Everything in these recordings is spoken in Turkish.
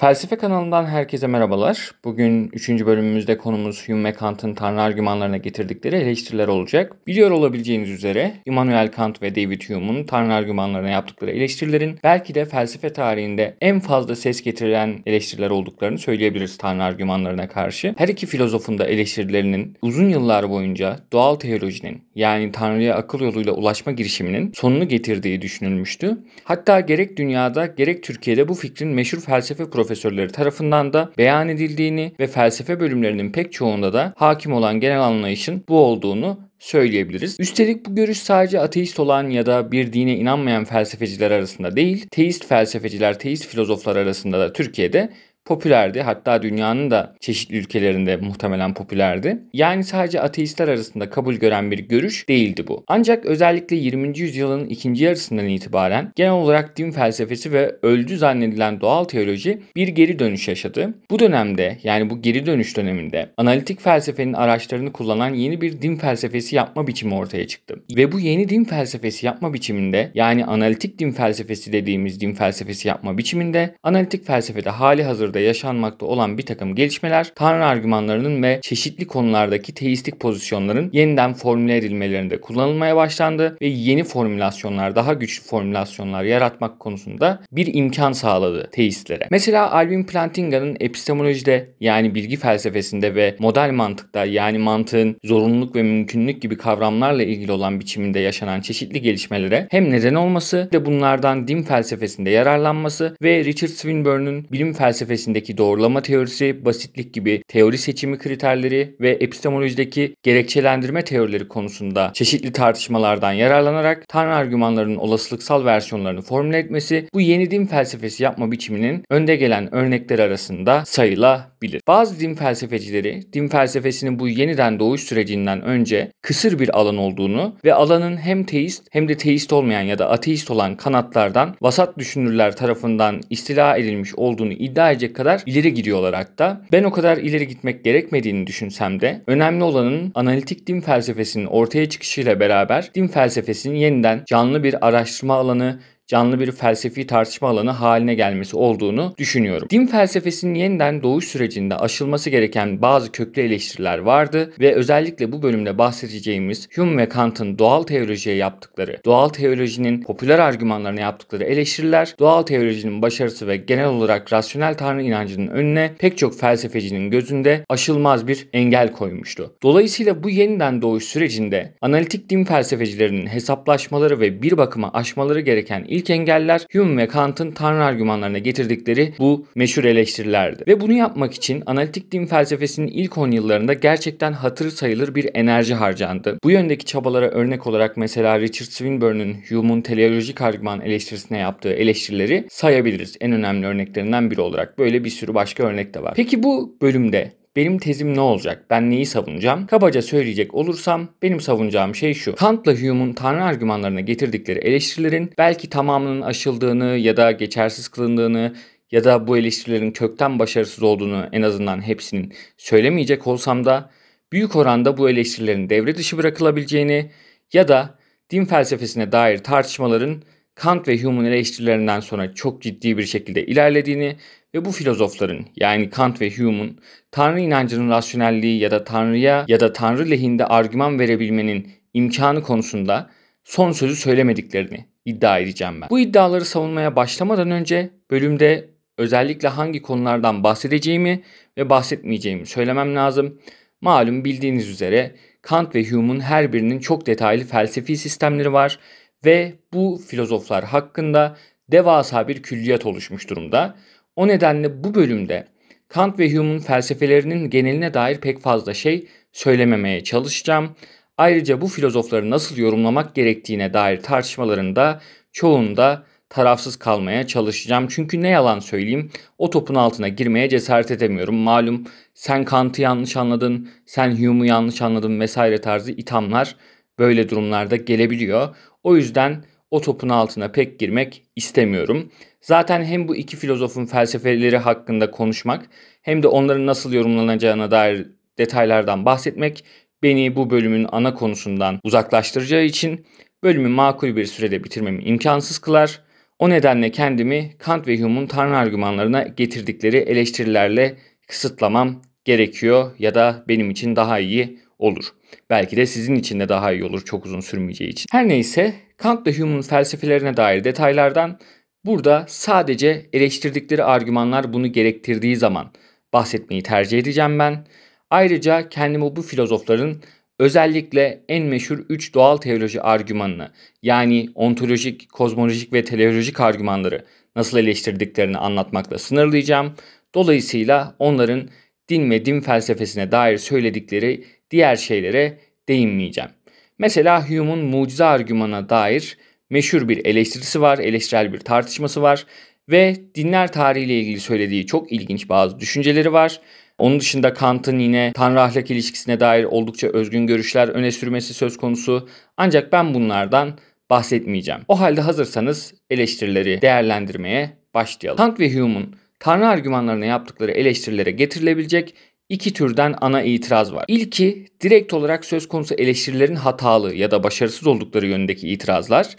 Felsefe kanalından herkese merhabalar. Bugün 3. bölümümüzde konumuz Hume ve Kant'ın Tanrı argümanlarına getirdikleri eleştiriler olacak. Biliyor olabileceğiniz üzere Immanuel Kant ve David Hume'un Tanrı argümanlarına yaptıkları eleştirilerin belki de felsefe tarihinde en fazla ses getirilen eleştiriler olduklarını söyleyebiliriz Tanrı argümanlarına karşı. Her iki filozofun da eleştirilerinin uzun yıllar boyunca doğal teolojinin yani Tanrı'ya akıl yoluyla ulaşma girişiminin sonunu getirdiği düşünülmüştü. Hatta gerek dünyada gerek Türkiye'de bu fikrin meşhur felsefe profesörü profesörleri tarafından da beyan edildiğini ve felsefe bölümlerinin pek çoğunda da hakim olan genel anlayışın bu olduğunu söyleyebiliriz. Üstelik bu görüş sadece ateist olan ya da bir dine inanmayan felsefeciler arasında değil, teist felsefeciler, teist filozoflar arasında da Türkiye'de popülerdi. Hatta dünyanın da çeşitli ülkelerinde muhtemelen popülerdi. Yani sadece ateistler arasında kabul gören bir görüş değildi bu. Ancak özellikle 20. yüzyılın ikinci yarısından itibaren genel olarak din felsefesi ve öldü zannedilen doğal teoloji bir geri dönüş yaşadı. Bu dönemde yani bu geri dönüş döneminde analitik felsefenin araçlarını kullanan yeni bir din felsefesi yapma biçimi ortaya çıktı. Ve bu yeni din felsefesi yapma biçiminde yani analitik din felsefesi dediğimiz din felsefesi yapma biçiminde analitik felsefede hali hazırda dünyada yaşanmakta olan bir takım gelişmeler Tanrı argümanlarının ve çeşitli konulardaki teistik pozisyonların yeniden formüle edilmelerinde kullanılmaya başlandı ve yeni formülasyonlar, daha güçlü formülasyonlar yaratmak konusunda bir imkan sağladı teistlere. Mesela Alvin Plantinga'nın epistemolojide yani bilgi felsefesinde ve model mantıkta yani mantığın zorunluluk ve mümkünlük gibi kavramlarla ilgili olan biçiminde yaşanan çeşitli gelişmelere hem neden olması de bunlardan din felsefesinde yararlanması ve Richard Swinburne'un bilim felsefesinde teorisindeki doğrulama teorisi, basitlik gibi teori seçimi kriterleri ve epistemolojideki gerekçelendirme teorileri konusunda çeşitli tartışmalardan yararlanarak Tanrı argümanlarının olasılıksal versiyonlarını formüle etmesi bu yeni din felsefesi yapma biçiminin önde gelen örnekler arasında sayılabilir. Bazı din felsefecileri din felsefesinin bu yeniden doğuş sürecinden önce kısır bir alan olduğunu ve alanın hem teist hem de teist olmayan ya da ateist olan kanatlardan vasat düşünürler tarafından istila edilmiş olduğunu iddia edecek kadar ileri gidiyorlar hatta. Ben o kadar ileri gitmek gerekmediğini düşünsem de önemli olanın analitik din felsefesinin ortaya çıkışıyla beraber din felsefesinin yeniden canlı bir araştırma alanı canlı bir felsefi tartışma alanı haline gelmesi olduğunu düşünüyorum. Din felsefesinin yeniden doğuş sürecinde aşılması gereken bazı köklü eleştiriler vardı ve özellikle bu bölümde bahsedeceğimiz Hume ve Kant'ın doğal teolojiye yaptıkları, doğal teolojinin popüler argümanlarına yaptıkları eleştiriler, doğal teolojinin başarısı ve genel olarak rasyonel tanrı inancının önüne pek çok felsefecinin gözünde aşılmaz bir engel koymuştu. Dolayısıyla bu yeniden doğuş sürecinde analitik din felsefecilerinin hesaplaşmaları ve bir bakıma aşmaları gereken ilk İlk engeller Hume ve Kant'ın tanrı argümanlarına getirdikleri bu meşhur eleştirilerdi. Ve bunu yapmak için analitik din felsefesinin ilk 10 yıllarında gerçekten hatırı sayılır bir enerji harcandı. Bu yöndeki çabalara örnek olarak mesela Richard Swinburne'un Hume'un teleolojik argüman eleştirisine yaptığı eleştirileri sayabiliriz. En önemli örneklerinden biri olarak. Böyle bir sürü başka örnek de var. Peki bu bölümde benim tezim ne olacak? Ben neyi savunacağım? Kabaca söyleyecek olursam benim savunacağım şey şu. Kant'la Hume'un tanrı argümanlarına getirdikleri eleştirilerin belki tamamının aşıldığını ya da geçersiz kılındığını ya da bu eleştirilerin kökten başarısız olduğunu en azından hepsinin söylemeyecek olsam da büyük oranda bu eleştirilerin devre dışı bırakılabileceğini ya da din felsefesine dair tartışmaların Kant ve Hume'un eleştirilerinden sonra çok ciddi bir şekilde ilerlediğini ve bu filozofların yani Kant ve Hume'un Tanrı inancının rasyonelliği ya da Tanrı'ya ya da Tanrı lehinde argüman verebilmenin imkanı konusunda son sözü söylemediklerini iddia edeceğim ben. Bu iddiaları savunmaya başlamadan önce bölümde özellikle hangi konulardan bahsedeceğimi ve bahsetmeyeceğimi söylemem lazım. Malum bildiğiniz üzere Kant ve Hume'un her birinin çok detaylı felsefi sistemleri var ve bu filozoflar hakkında devasa bir külliyat oluşmuş durumda. O nedenle bu bölümde Kant ve Hume'un felsefelerinin geneline dair pek fazla şey söylememeye çalışacağım. Ayrıca bu filozofları nasıl yorumlamak gerektiğine dair tartışmalarında çoğunda tarafsız kalmaya çalışacağım. Çünkü ne yalan söyleyeyim o topun altına girmeye cesaret edemiyorum. Malum sen Kant'ı yanlış anladın, sen Hume'u yanlış anladın vesaire tarzı ithamlar böyle durumlarda gelebiliyor. O yüzden o topun altına pek girmek istemiyorum. Zaten hem bu iki filozofun felsefeleri hakkında konuşmak hem de onların nasıl yorumlanacağına dair detaylardan bahsetmek beni bu bölümün ana konusundan uzaklaştıracağı için bölümü makul bir sürede bitirmemi imkansız kılar. O nedenle kendimi Kant ve Hume'un tanrı argümanlarına getirdikleri eleştirilerle kısıtlamam gerekiyor ya da benim için daha iyi olur. Belki de sizin için de daha iyi olur çok uzun sürmeyeceği için. Her neyse Kant ve Hume'un felsefelerine dair detaylardan burada sadece eleştirdikleri argümanlar bunu gerektirdiği zaman bahsetmeyi tercih edeceğim ben. Ayrıca kendimi bu filozofların özellikle en meşhur 3 doğal teoloji argümanını yani ontolojik, kozmolojik ve teleolojik argümanları nasıl eleştirdiklerini anlatmakla sınırlayacağım. Dolayısıyla onların din ve din felsefesine dair söyledikleri diğer şeylere değinmeyeceğim. Mesela Hume'un mucize argümana dair meşhur bir eleştirisi var, eleştirel bir tartışması var ve dinler tarihiyle ilgili söylediği çok ilginç bazı düşünceleri var. Onun dışında Kant'ın yine Tanrı ahlak ilişkisine dair oldukça özgün görüşler öne sürmesi söz konusu. Ancak ben bunlardan bahsetmeyeceğim. O halde hazırsanız eleştirileri değerlendirmeye başlayalım. Kant ve Hume'un Tanrı argümanlarına yaptıkları eleştirilere getirilebilecek iki türden ana itiraz var. İlki direkt olarak söz konusu eleştirilerin hatalı ya da başarısız oldukları yönündeki itirazlar.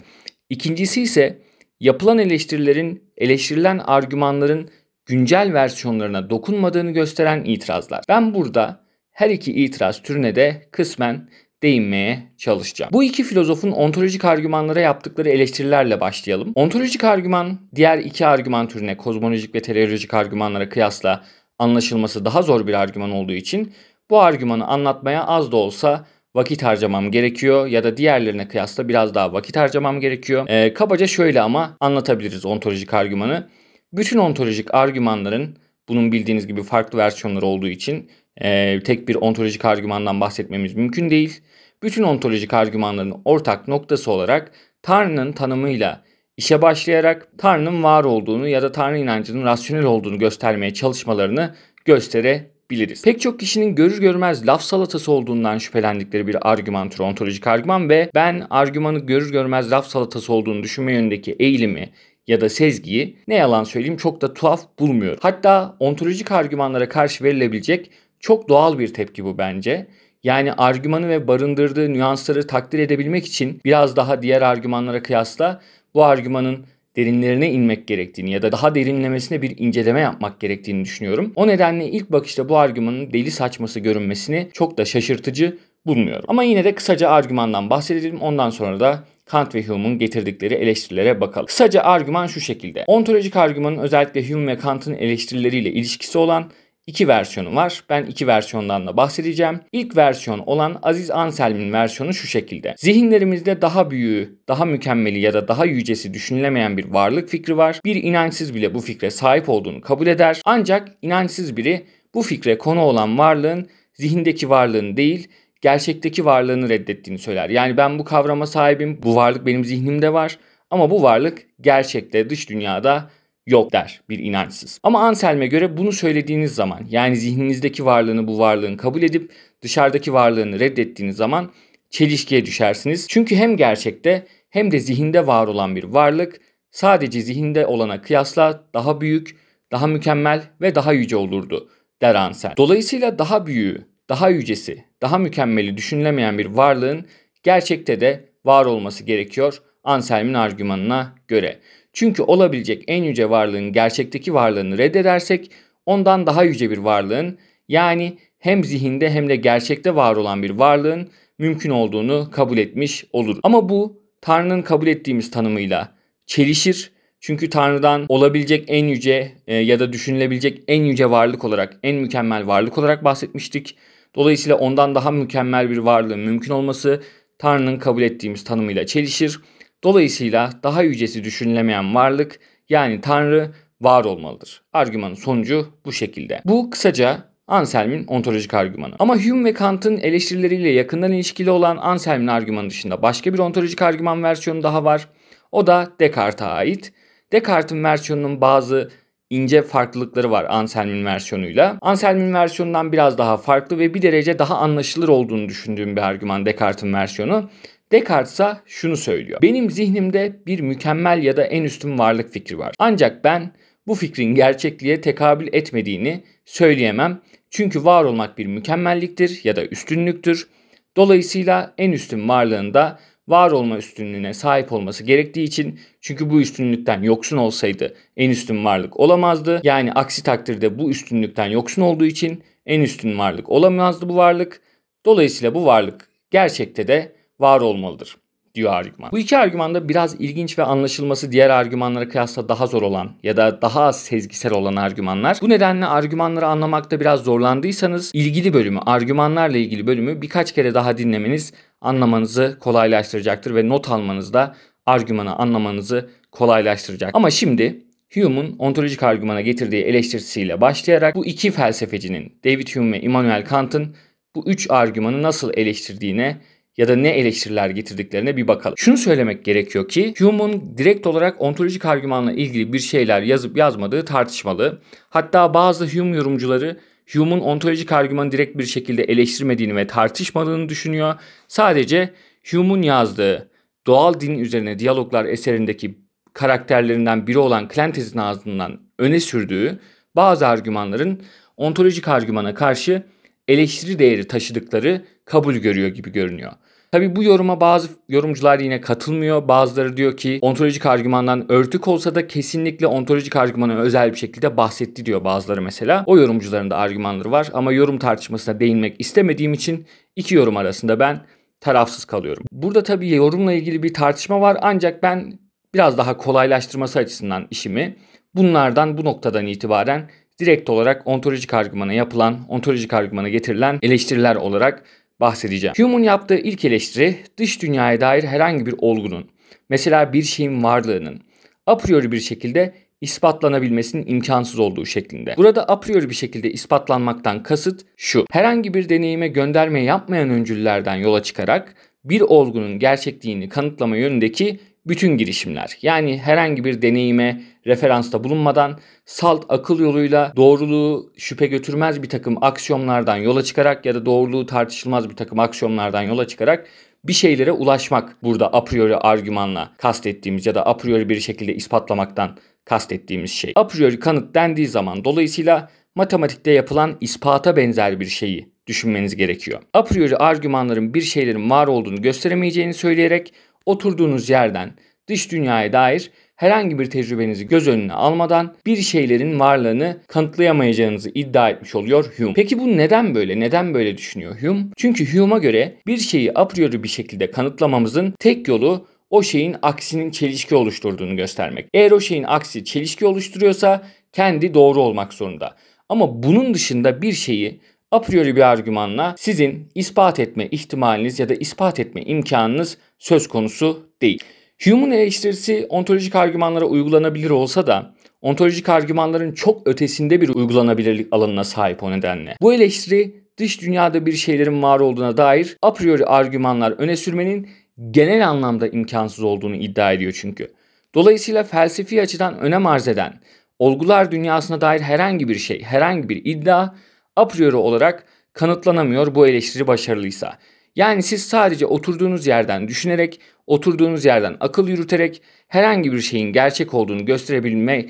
İkincisi ise yapılan eleştirilerin eleştirilen argümanların güncel versiyonlarına dokunmadığını gösteren itirazlar. Ben burada her iki itiraz türüne de kısmen değinmeye çalışacağım. Bu iki filozofun ontolojik argümanlara yaptıkları eleştirilerle başlayalım. Ontolojik argüman diğer iki argüman türüne kozmolojik ve teleolojik argümanlara kıyasla anlaşılması daha zor bir argüman olduğu için bu argümanı anlatmaya az da olsa vakit harcamam gerekiyor ya da diğerlerine kıyasla biraz daha vakit harcamam gerekiyor. Ee, kabaca şöyle ama anlatabiliriz ontolojik argümanı. Bütün ontolojik argümanların bunun bildiğiniz gibi farklı versiyonları olduğu için e, tek bir ontolojik argümandan bahsetmemiz mümkün değil. Bütün ontolojik argümanların ortak noktası olarak Tanrı'nın tanımıyla işe başlayarak Tanrı'nın var olduğunu ya da Tanrı inancının rasyonel olduğunu göstermeye çalışmalarını gösterebiliriz. Pek çok kişinin görür görmez laf salatası olduğundan şüphelendikleri bir argüman türü ontolojik argüman ve ben argümanı görür görmez laf salatası olduğunu düşünme yönündeki eğilimi ya da sezgiyi ne yalan söyleyeyim çok da tuhaf bulmuyorum. Hatta ontolojik argümanlara karşı verilebilecek çok doğal bir tepki bu bence. Yani argümanı ve barındırdığı nüansları takdir edebilmek için biraz daha diğer argümanlara kıyasla bu argümanın derinlerine inmek gerektiğini ya da daha derinlemesine bir inceleme yapmak gerektiğini düşünüyorum. O nedenle ilk bakışta bu argümanın deli saçması görünmesini çok da şaşırtıcı bulmuyorum. Ama yine de kısaca argümandan bahsedelim. Ondan sonra da Kant ve Hume'un getirdikleri eleştirilere bakalım. Kısaca argüman şu şekilde. Ontolojik argümanın özellikle Hume ve Kant'ın eleştirileriyle ilişkisi olan iki versiyonu var. Ben iki versiyondan da bahsedeceğim. İlk versiyon olan Aziz Anselm'in versiyonu şu şekilde. Zihinlerimizde daha büyüğü, daha mükemmeli ya da daha yücesi düşünülemeyen bir varlık fikri var. Bir inançsız bile bu fikre sahip olduğunu kabul eder. Ancak inançsız biri bu fikre konu olan varlığın zihindeki varlığın değil, gerçekteki varlığını reddettiğini söyler. Yani ben bu kavrama sahibim, bu varlık benim zihnimde var ama bu varlık gerçekte dış dünyada yok der bir inançsız. Ama Anselm'e göre bunu söylediğiniz zaman yani zihninizdeki varlığını bu varlığın kabul edip dışarıdaki varlığını reddettiğiniz zaman çelişkiye düşersiniz. Çünkü hem gerçekte hem de zihinde var olan bir varlık sadece zihinde olana kıyasla daha büyük, daha mükemmel ve daha yüce olurdu der Ansel. Dolayısıyla daha büyüğü, daha yücesi, daha mükemmeli düşünülemeyen bir varlığın gerçekte de var olması gerekiyor Anselm'in argümanına göre. Çünkü olabilecek en yüce varlığın gerçekteki varlığını reddedersek ondan daha yüce bir varlığın yani hem zihinde hem de gerçekte var olan bir varlığın mümkün olduğunu kabul etmiş olur. Ama bu Tanrı'nın kabul ettiğimiz tanımıyla çelişir. Çünkü Tanrı'dan olabilecek en yüce e, ya da düşünülebilecek en yüce varlık olarak, en mükemmel varlık olarak bahsetmiştik. Dolayısıyla ondan daha mükemmel bir varlığın mümkün olması Tanrı'nın kabul ettiğimiz tanımıyla çelişir. Dolayısıyla daha yücesi düşünülemeyen varlık yani Tanrı var olmalıdır. Argümanın sonucu bu şekilde. Bu kısaca Anselm'in ontolojik argümanı. Ama Hume ve Kant'ın eleştirileriyle yakından ilişkili olan Anselm'in argümanı dışında başka bir ontolojik argüman versiyonu daha var. O da Descartes'a ait. Descartes'in versiyonunun bazı ince farklılıkları var Anselm'in versiyonuyla. Anselm'in versiyonundan biraz daha farklı ve bir derece daha anlaşılır olduğunu düşündüğüm bir argüman Descartes'in versiyonu. Descartes ise şunu söylüyor. Benim zihnimde bir mükemmel ya da en üstün varlık fikri var. Ancak ben bu fikrin gerçekliğe tekabül etmediğini söyleyemem. Çünkü var olmak bir mükemmelliktir ya da üstünlüktür. Dolayısıyla en üstün varlığında var olma üstünlüğüne sahip olması gerektiği için çünkü bu üstünlükten yoksun olsaydı en üstün varlık olamazdı. Yani aksi takdirde bu üstünlükten yoksun olduğu için en üstün varlık olamazdı bu varlık. Dolayısıyla bu varlık gerçekte de var olmalıdır diyor argüman. Bu iki argüman da biraz ilginç ve anlaşılması diğer argümanlara kıyasla daha zor olan ya da daha az sezgisel olan argümanlar. Bu nedenle argümanları anlamakta biraz zorlandıysanız ilgili bölümü, argümanlarla ilgili bölümü birkaç kere daha dinlemeniz anlamanızı kolaylaştıracaktır ve not almanız da argümanı anlamanızı kolaylaştıracak. Ama şimdi Hume'un ontolojik argümana getirdiği eleştirisiyle başlayarak bu iki felsefecinin David Hume ve Immanuel Kant'ın bu üç argümanı nasıl eleştirdiğine ya da ne eleştiriler getirdiklerine bir bakalım. Şunu söylemek gerekiyor ki Hume'un direkt olarak ontolojik argümanla ilgili bir şeyler yazıp yazmadığı tartışmalı. Hatta bazı Hume yorumcuları Hume'un ontolojik argümanı direkt bir şekilde eleştirmediğini ve tartışmadığını düşünüyor. Sadece Hume'un yazdığı Doğal Din Üzerine Diyaloglar eserindeki karakterlerinden biri olan Clantes'in ağzından öne sürdüğü bazı argümanların ontolojik argümana karşı eleştiri değeri taşıdıkları kabul görüyor gibi görünüyor. Tabi bu yoruma bazı yorumcular yine katılmıyor. Bazıları diyor ki ontolojik argümandan örtük olsa da kesinlikle ontolojik argümanı özel bir şekilde bahsetti diyor bazıları mesela. O yorumcuların da argümanları var ama yorum tartışmasına değinmek istemediğim için iki yorum arasında ben tarafsız kalıyorum. Burada tabii yorumla ilgili bir tartışma var ancak ben biraz daha kolaylaştırması açısından işimi bunlardan bu noktadan itibaren direkt olarak ontolojik argümana yapılan, ontolojik argümana getirilen eleştiriler olarak bahsedeceğim. Hume'un yaptığı ilk eleştiri dış dünyaya dair herhangi bir olgunun, mesela bir şeyin varlığının a priori bir şekilde ispatlanabilmesinin imkansız olduğu şeklinde. Burada a priori bir şekilde ispatlanmaktan kasıt şu. Herhangi bir deneyime gönderme yapmayan öncüllerden yola çıkarak bir olgunun gerçekliğini kanıtlama yönündeki bütün girişimler. Yani herhangi bir deneyime referansta bulunmadan salt akıl yoluyla doğruluğu şüphe götürmez bir takım aksiyonlardan yola çıkarak ya da doğruluğu tartışılmaz bir takım aksiyonlardan yola çıkarak bir şeylere ulaşmak burada a priori argümanla kastettiğimiz ya da a priori bir şekilde ispatlamaktan kastettiğimiz şey. A priori kanıt dendiği zaman dolayısıyla matematikte yapılan ispata benzer bir şeyi düşünmeniz gerekiyor. A priori argümanların bir şeylerin var olduğunu gösteremeyeceğini söyleyerek oturduğunuz yerden dış dünyaya dair herhangi bir tecrübenizi göz önüne almadan bir şeylerin varlığını kanıtlayamayacağınızı iddia etmiş oluyor Hume. Peki bu neden böyle? Neden böyle düşünüyor Hume? Çünkü Hume'a göre bir şeyi a priori bir şekilde kanıtlamamızın tek yolu o şeyin aksinin çelişki oluşturduğunu göstermek. Eğer o şeyin aksi çelişki oluşturuyorsa kendi doğru olmak zorunda. Ama bunun dışında bir şeyi a priori bir argümanla sizin ispat etme ihtimaliniz ya da ispat etme imkanınız söz konusu değil. Hume'un eleştirisi ontolojik argümanlara uygulanabilir olsa da ontolojik argümanların çok ötesinde bir uygulanabilirlik alanına sahip o nedenle. Bu eleştiri dış dünyada bir şeylerin var olduğuna dair a priori argümanlar öne sürmenin genel anlamda imkansız olduğunu iddia ediyor çünkü. Dolayısıyla felsefi açıdan önem arz eden olgular dünyasına dair herhangi bir şey, herhangi bir iddia a priori olarak kanıtlanamıyor bu eleştiri başarılıysa. Yani siz sadece oturduğunuz yerden düşünerek, oturduğunuz yerden akıl yürüterek herhangi bir şeyin gerçek olduğunu gösterebilme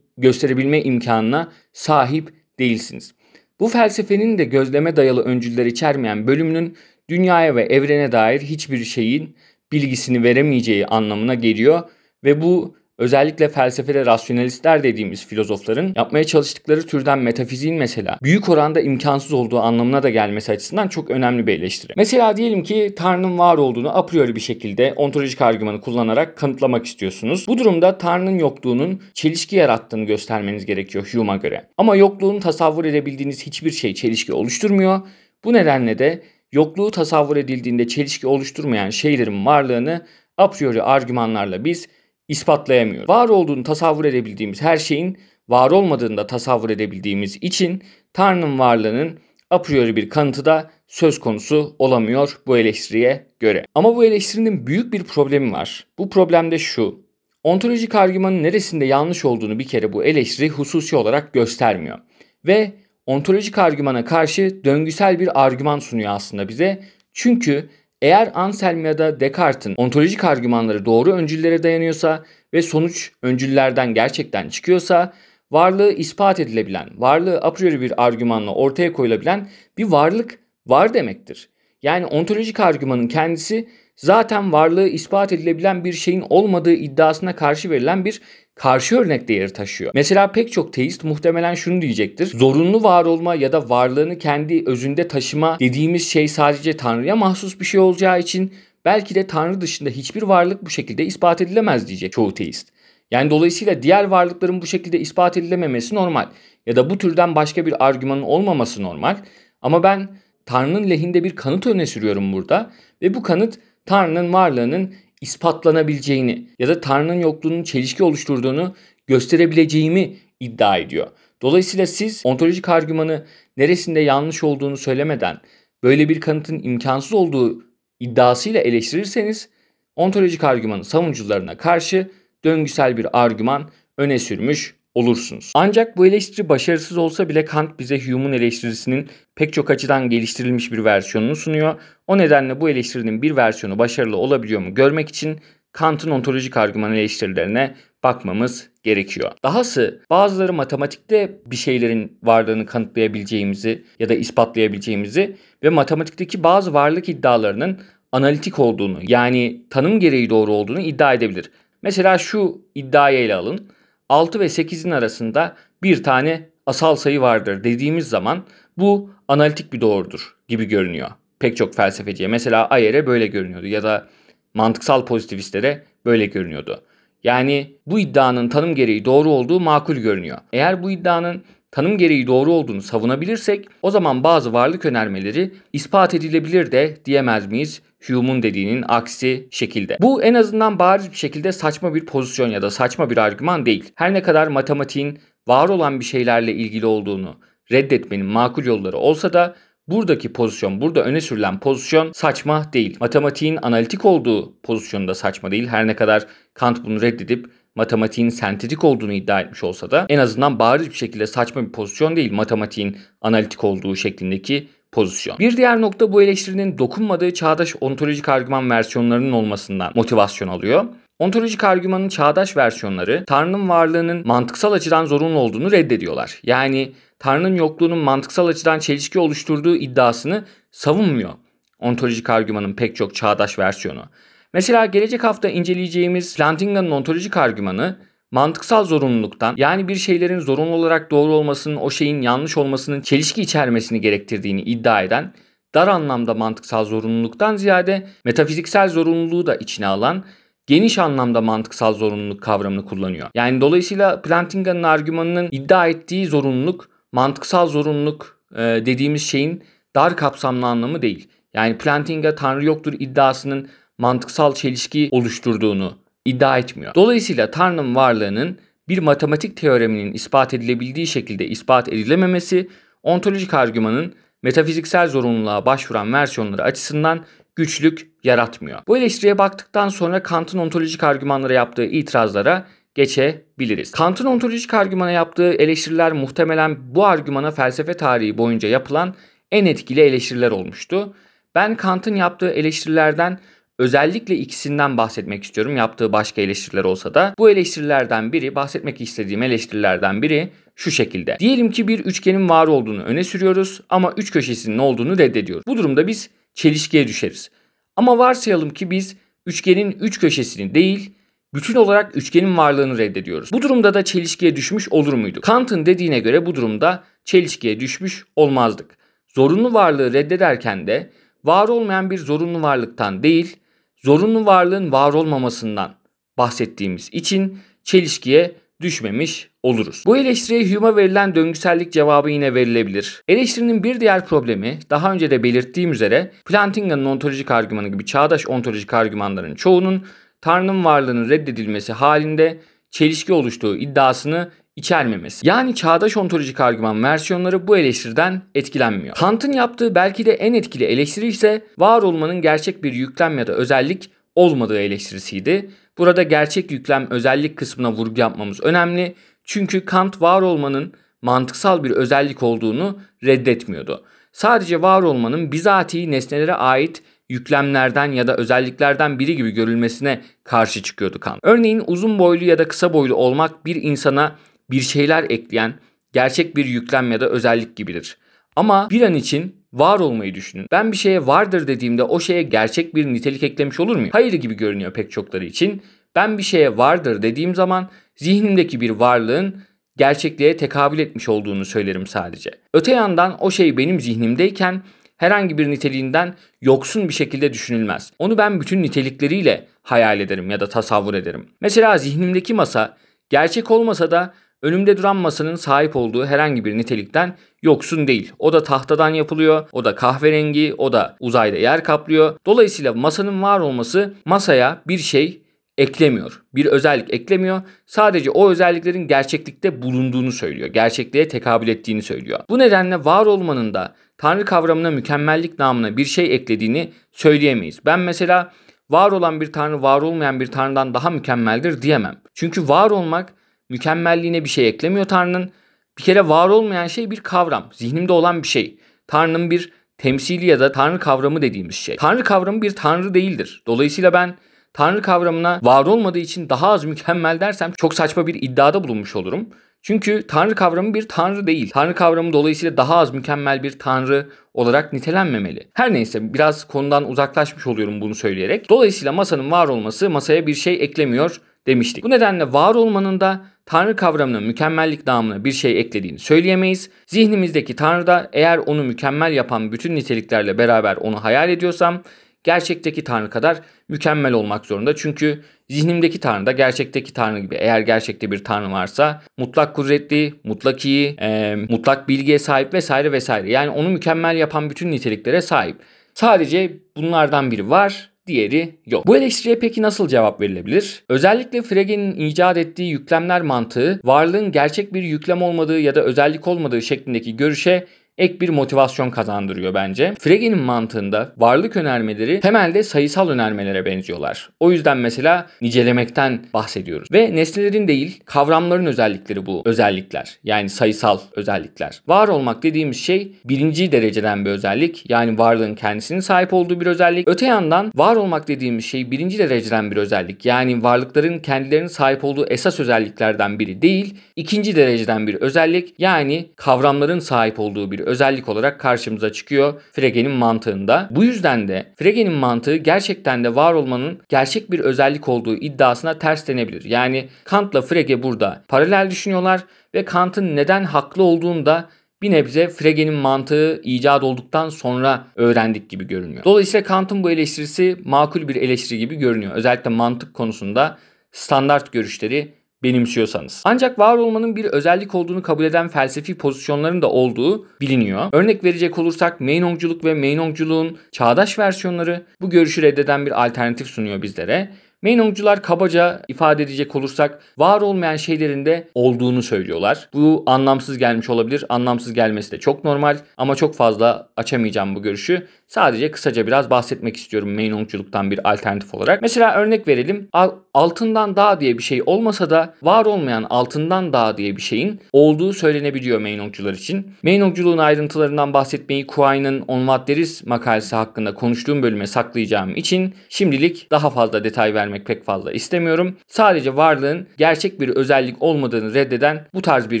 gösterebilme imkanına sahip değilsiniz. Bu felsefenin de gözleme dayalı öncüller içermeyen bölümünün dünyaya ve evrene dair hiçbir şeyin bilgisini veremeyeceği anlamına geliyor ve bu Özellikle felsefede rasyonalistler dediğimiz filozofların yapmaya çalıştıkları türden metafiziğin mesela büyük oranda imkansız olduğu anlamına da gelmesi açısından çok önemli bir eleştiri. Mesela diyelim ki Tanrı'nın var olduğunu a priori bir şekilde ontolojik argümanı kullanarak kanıtlamak istiyorsunuz. Bu durumda Tanrı'nın yokluğunun çelişki yarattığını göstermeniz gerekiyor Hume'a göre. Ama yokluğunu tasavvur edebildiğiniz hiçbir şey çelişki oluşturmuyor. Bu nedenle de yokluğu tasavvur edildiğinde çelişki oluşturmayan şeylerin varlığını a priori argümanlarla biz ispatlayamıyor. Var olduğunu tasavvur edebildiğimiz her şeyin var olmadığını da tasavvur edebildiğimiz için Tanrı'nın varlığının a priori bir kanıtı da söz konusu olamıyor bu eleştiriye göre. Ama bu eleştirinin büyük bir problemi var. Bu problem de şu. Ontolojik argümanın neresinde yanlış olduğunu bir kere bu eleştiri hususi olarak göstermiyor. Ve ontolojik argümana karşı döngüsel bir argüman sunuyor aslında bize. Çünkü eğer Anselm ya da Descartes'in ontolojik argümanları doğru öncüllere dayanıyorsa ve sonuç öncüllerden gerçekten çıkıyorsa varlığı ispat edilebilen, varlığı a priori bir argümanla ortaya koyulabilen bir varlık var demektir. Yani ontolojik argümanın kendisi zaten varlığı ispat edilebilen bir şeyin olmadığı iddiasına karşı verilen bir karşı örnek değeri taşıyor. Mesela pek çok teist muhtemelen şunu diyecektir. Zorunlu var olma ya da varlığını kendi özünde taşıma dediğimiz şey sadece Tanrı'ya mahsus bir şey olacağı için belki de Tanrı dışında hiçbir varlık bu şekilde ispat edilemez diyecek çoğu teist. Yani dolayısıyla diğer varlıkların bu şekilde ispat edilememesi normal. Ya da bu türden başka bir argümanın olmaması normal. Ama ben Tanrı'nın lehinde bir kanıt öne sürüyorum burada. Ve bu kanıt Tanrı'nın varlığının ispatlanabileceğini ya da Tanrı'nın yokluğunun çelişki oluşturduğunu gösterebileceğimi iddia ediyor. Dolayısıyla siz ontolojik argümanı neresinde yanlış olduğunu söylemeden böyle bir kanıtın imkansız olduğu iddiasıyla eleştirirseniz ontolojik argümanın savunucularına karşı döngüsel bir argüman öne sürmüş olursunuz. Ancak bu eleştiri başarısız olsa bile Kant bize Hume'un eleştirisinin pek çok açıdan geliştirilmiş bir versiyonunu sunuyor. O nedenle bu eleştirinin bir versiyonu başarılı olabiliyor mu görmek için Kant'ın ontolojik argüman eleştirilerine bakmamız gerekiyor. Dahası bazıları matematikte bir şeylerin varlığını kanıtlayabileceğimizi ya da ispatlayabileceğimizi ve matematikteki bazı varlık iddialarının analitik olduğunu yani tanım gereği doğru olduğunu iddia edebilir. Mesela şu iddiayı ele alın. 6 ve 8'in arasında bir tane asal sayı vardır dediğimiz zaman bu analitik bir doğrudur gibi görünüyor. Pek çok felsefeciye mesela Ayer'e böyle görünüyordu ya da mantıksal pozitivistlere böyle görünüyordu. Yani bu iddianın tanım gereği doğru olduğu makul görünüyor. Eğer bu iddianın tanım gereği doğru olduğunu savunabilirsek o zaman bazı varlık önermeleri ispat edilebilir de diyemez miyiz? Hume'un dediğinin aksi şekilde. Bu en azından bariz bir şekilde saçma bir pozisyon ya da saçma bir argüman değil. Her ne kadar matematiğin var olan bir şeylerle ilgili olduğunu reddetmenin makul yolları olsa da buradaki pozisyon, burada öne sürülen pozisyon saçma değil. Matematiğin analitik olduğu pozisyonda saçma değil. Her ne kadar Kant bunu reddedip matematiğin sentetik olduğunu iddia etmiş olsa da en azından bariz bir şekilde saçma bir pozisyon değil matematiğin analitik olduğu şeklindeki pozisyon. Bir diğer nokta bu eleştirinin dokunmadığı çağdaş ontolojik argüman versiyonlarının olmasından motivasyon alıyor. Ontolojik argümanın çağdaş versiyonları Tanrı'nın varlığının mantıksal açıdan zorunlu olduğunu reddediyorlar. Yani Tanrı'nın yokluğunun mantıksal açıdan çelişki oluşturduğu iddiasını savunmuyor. Ontolojik argümanın pek çok çağdaş versiyonu. Mesela gelecek hafta inceleyeceğimiz Plantinga'nın ontolojik argümanı mantıksal zorunluluktan yani bir şeylerin zorunlu olarak doğru olmasının o şeyin yanlış olmasının çelişki içermesini gerektirdiğini iddia eden dar anlamda mantıksal zorunluluktan ziyade metafiziksel zorunluluğu da içine alan geniş anlamda mantıksal zorunluluk kavramını kullanıyor. Yani dolayısıyla Plantinga'nın argümanının iddia ettiği zorunluluk mantıksal zorunluluk e, dediğimiz şeyin dar kapsamlı anlamı değil. Yani Plantinga Tanrı yoktur iddiasının mantıksal çelişki oluşturduğunu iddia etmiyor. Dolayısıyla Tanrı'nın varlığının bir matematik teoreminin ispat edilebildiği şekilde ispat edilememesi, ontolojik argümanın metafiziksel zorunluluğa başvuran versiyonları açısından güçlük yaratmıyor. Bu eleştiriye baktıktan sonra Kant'ın ontolojik argümanlara yaptığı itirazlara geçebiliriz. Kant'ın ontolojik argümana yaptığı eleştiriler muhtemelen bu argümana felsefe tarihi boyunca yapılan en etkili eleştiriler olmuştu. Ben Kant'ın yaptığı eleştirilerden Özellikle ikisinden bahsetmek istiyorum yaptığı başka eleştiriler olsa da. Bu eleştirilerden biri, bahsetmek istediğim eleştirilerden biri şu şekilde. Diyelim ki bir üçgenin var olduğunu öne sürüyoruz ama üç köşesinin olduğunu reddediyoruz. Bu durumda biz çelişkiye düşeriz. Ama varsayalım ki biz üçgenin üç köşesini değil, bütün olarak üçgenin varlığını reddediyoruz. Bu durumda da çelişkiye düşmüş olur muyduk? Kant'ın dediğine göre bu durumda çelişkiye düşmüş olmazdık. Zorunlu varlığı reddederken de var olmayan bir zorunlu varlıktan değil, zorunlu varlığın var olmamasından bahsettiğimiz için çelişkiye düşmemiş oluruz. Bu eleştiriye Hume'a verilen döngüsellik cevabı yine verilebilir. Eleştirinin bir diğer problemi daha önce de belirttiğim üzere Plantinga'nın ontolojik argümanı gibi çağdaş ontolojik argümanların çoğunun Tanrı'nın varlığının reddedilmesi halinde çelişki oluştuğu iddiasını içermemesi. Yani çağdaş ontolojik argüman versiyonları bu eleştiriden etkilenmiyor. Kant'ın yaptığı belki de en etkili eleştiri ise var olmanın gerçek bir yüklem ya da özellik olmadığı eleştirisiydi. Burada gerçek yüklem özellik kısmına vurgu yapmamız önemli. Çünkü Kant var olmanın mantıksal bir özellik olduğunu reddetmiyordu. Sadece var olmanın bizatihi nesnelere ait yüklemlerden ya da özelliklerden biri gibi görülmesine karşı çıkıyordu Kant. Örneğin uzun boylu ya da kısa boylu olmak bir insana bir şeyler ekleyen gerçek bir yüklem ya da özellik gibidir. Ama bir an için var olmayı düşünün. Ben bir şeye vardır dediğimde o şeye gerçek bir nitelik eklemiş olur muyum? Hayır gibi görünüyor pek çokları için. Ben bir şeye vardır dediğim zaman zihnimdeki bir varlığın gerçekliğe tekabül etmiş olduğunu söylerim sadece. Öte yandan o şey benim zihnimdeyken herhangi bir niteliğinden yoksun bir şekilde düşünülmez. Onu ben bütün nitelikleriyle hayal ederim ya da tasavvur ederim. Mesela zihnimdeki masa gerçek olmasa da önümde duran masanın sahip olduğu herhangi bir nitelikten yoksun değil. O da tahtadan yapılıyor, o da kahverengi, o da uzayda yer kaplıyor. Dolayısıyla masanın var olması masaya bir şey eklemiyor. Bir özellik eklemiyor. Sadece o özelliklerin gerçeklikte bulunduğunu söylüyor. Gerçekliğe tekabül ettiğini söylüyor. Bu nedenle var olmanın da Tanrı kavramına mükemmellik namına bir şey eklediğini söyleyemeyiz. Ben mesela var olan bir tanrı var olmayan bir tanrıdan daha mükemmeldir diyemem. Çünkü var olmak mükemmelliğine bir şey eklemiyor tanrının. Bir kere var olmayan şey bir kavram. Zihnimde olan bir şey. Tanrı'nın bir temsili ya da tanrı kavramı dediğimiz şey. Tanrı kavramı bir tanrı değildir. Dolayısıyla ben Tanrı kavramına var olmadığı için daha az mükemmel dersem çok saçma bir iddiada bulunmuş olurum. Çünkü Tanrı kavramı bir Tanrı değil. Tanrı kavramı dolayısıyla daha az mükemmel bir Tanrı olarak nitelenmemeli. Her neyse biraz konudan uzaklaşmış oluyorum bunu söyleyerek. Dolayısıyla masanın var olması masaya bir şey eklemiyor demiştik. Bu nedenle var olmanın da Tanrı kavramına mükemmellik namına bir şey eklediğini söyleyemeyiz. Zihnimizdeki Tanrı da eğer onu mükemmel yapan bütün niteliklerle beraber onu hayal ediyorsam gerçekteki Tanrı kadar mükemmel olmak zorunda. Çünkü zihnimdeki Tanrı da gerçekteki Tanrı gibi. Eğer gerçekte bir Tanrı varsa mutlak kudretli, mutlak iyi, e, mutlak bilgiye sahip vesaire vesaire. Yani onu mükemmel yapan bütün niteliklere sahip. Sadece bunlardan biri var, diğeri yok. Bu eleştiriye peki nasıl cevap verilebilir? Özellikle Frege'nin icat ettiği yüklemler mantığı varlığın gerçek bir yüklem olmadığı ya da özellik olmadığı şeklindeki görüşe ek bir motivasyon kazandırıyor bence. Frege'nin mantığında varlık önermeleri temelde sayısal önermelere benziyorlar. O yüzden mesela nicelemekten bahsediyoruz. Ve nesnelerin değil kavramların özellikleri bu özellikler. Yani sayısal özellikler. Var olmak dediğimiz şey birinci dereceden bir özellik. Yani varlığın kendisinin sahip olduğu bir özellik. Öte yandan var olmak dediğimiz şey birinci dereceden bir özellik. Yani varlıkların kendilerinin sahip olduğu esas özelliklerden biri değil. ikinci dereceden bir özellik. Yani kavramların sahip olduğu bir özellik olarak karşımıza çıkıyor Frege'nin mantığında. Bu yüzden de Frege'nin mantığı gerçekten de var olmanın gerçek bir özellik olduğu iddiasına ters denebilir. Yani Kant'la Frege burada paralel düşünüyorlar ve Kant'ın neden haklı olduğunu da bir nebze Frege'nin mantığı icat olduktan sonra öğrendik gibi görünüyor. Dolayısıyla Kant'ın bu eleştirisi makul bir eleştiri gibi görünüyor. Özellikle mantık konusunda standart görüşleri benimsiyorsanız. Ancak var olmanın bir özellik olduğunu kabul eden felsefi pozisyonların da olduğu biliniyor. Örnek verecek olursak Meinongculuk ve Meinongculuğun çağdaş versiyonları bu görüşü reddeden bir alternatif sunuyor bizlere. Meinongcular kabaca ifade edecek olursak var olmayan şeylerin de olduğunu söylüyorlar. Bu anlamsız gelmiş olabilir. Anlamsız gelmesi de çok normal ama çok fazla açamayacağım bu görüşü. Sadece kısaca biraz bahsetmek istiyorum Meinongculuktan bir alternatif olarak. Mesela örnek verelim. Altından dağ diye bir şey olmasa da var olmayan altından dağ diye bir şeyin olduğu söylenebiliyor Meinongcular için. Meinongculuğun ayrıntılarından bahsetmeyi Kuayn'ın On What There Is makalesi hakkında konuştuğum bölüme saklayacağım için şimdilik daha fazla detay vermek pek fazla istemiyorum. Sadece varlığın gerçek bir özellik olmadığını reddeden bu tarz bir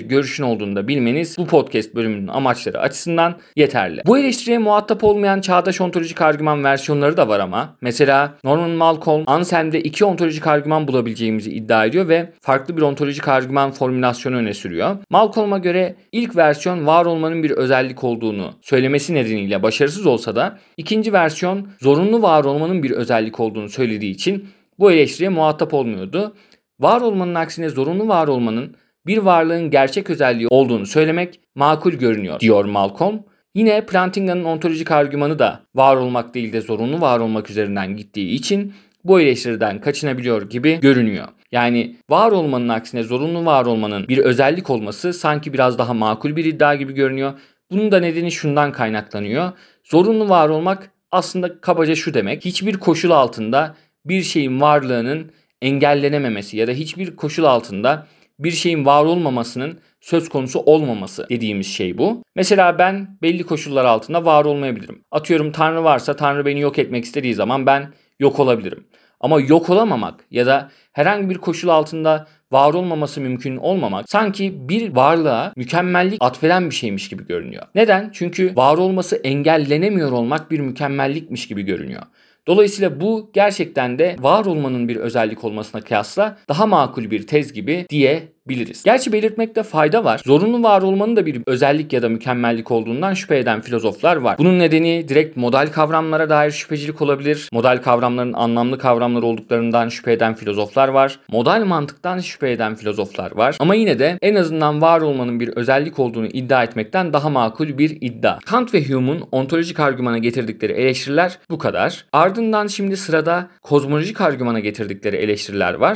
görüşün olduğunu da bilmeniz bu podcast bölümünün amaçları açısından yeterli. Bu eleştiriye muhatap olmayan çağ çağdaş ontolojik argüman versiyonları da var ama. Mesela Norman Malcolm Anselm'de iki ontolojik argüman bulabileceğimizi iddia ediyor ve farklı bir ontolojik argüman formülasyonu öne sürüyor. Malcolm'a göre ilk versiyon var olmanın bir özellik olduğunu söylemesi nedeniyle başarısız olsa da ikinci versiyon zorunlu var olmanın bir özellik olduğunu söylediği için bu eleştiriye muhatap olmuyordu. Var olmanın aksine zorunlu var olmanın bir varlığın gerçek özelliği olduğunu söylemek makul görünüyor diyor Malcolm. Yine Plantinga'nın ontolojik argümanı da var olmak değil de zorunlu var olmak üzerinden gittiği için bu eleştiriden kaçınabiliyor gibi görünüyor. Yani var olmanın aksine zorunlu var olmanın bir özellik olması sanki biraz daha makul bir iddia gibi görünüyor. Bunun da nedeni şundan kaynaklanıyor. Zorunlu var olmak aslında kabaca şu demek. Hiçbir koşul altında bir şeyin varlığının engellenememesi ya da hiçbir koşul altında bir şeyin var olmamasının söz konusu olmaması dediğimiz şey bu. Mesela ben belli koşullar altında var olmayabilirim. Atıyorum Tanrı varsa Tanrı beni yok etmek istediği zaman ben yok olabilirim. ama yok olamamak ya da herhangi bir koşul altında var olmaması mümkün olmamak sanki bir varlığa mükemmellik atfeden bir şeymiş gibi görünüyor. Neden? Çünkü var olması engellenemiyor olmak bir mükemmellikmiş gibi görünüyor. Dolayısıyla bu gerçekten de var olmanın bir özellik olmasına kıyasla daha makul bir tez gibi diyebiliriz. Gerçi belirtmekte fayda var. Zorunlu var olmanın da bir özellik ya da mükemmellik olduğundan şüphe eden filozoflar var. Bunun nedeni direkt modal kavramlara dair şüphecilik olabilir. Modal kavramların anlamlı kavramlar olduklarından şüphe eden filozoflar var. Modal mantıktan şüphe eden filozoflar var. Ama yine de en azından var olmanın bir özellik olduğunu iddia etmekten daha makul bir iddia. Kant ve Hume'un ontolojik argümana getirdikleri eleştiriler bu kadar. Ardından şimdi sırada kozmolojik argümana getirdikleri eleştiriler var.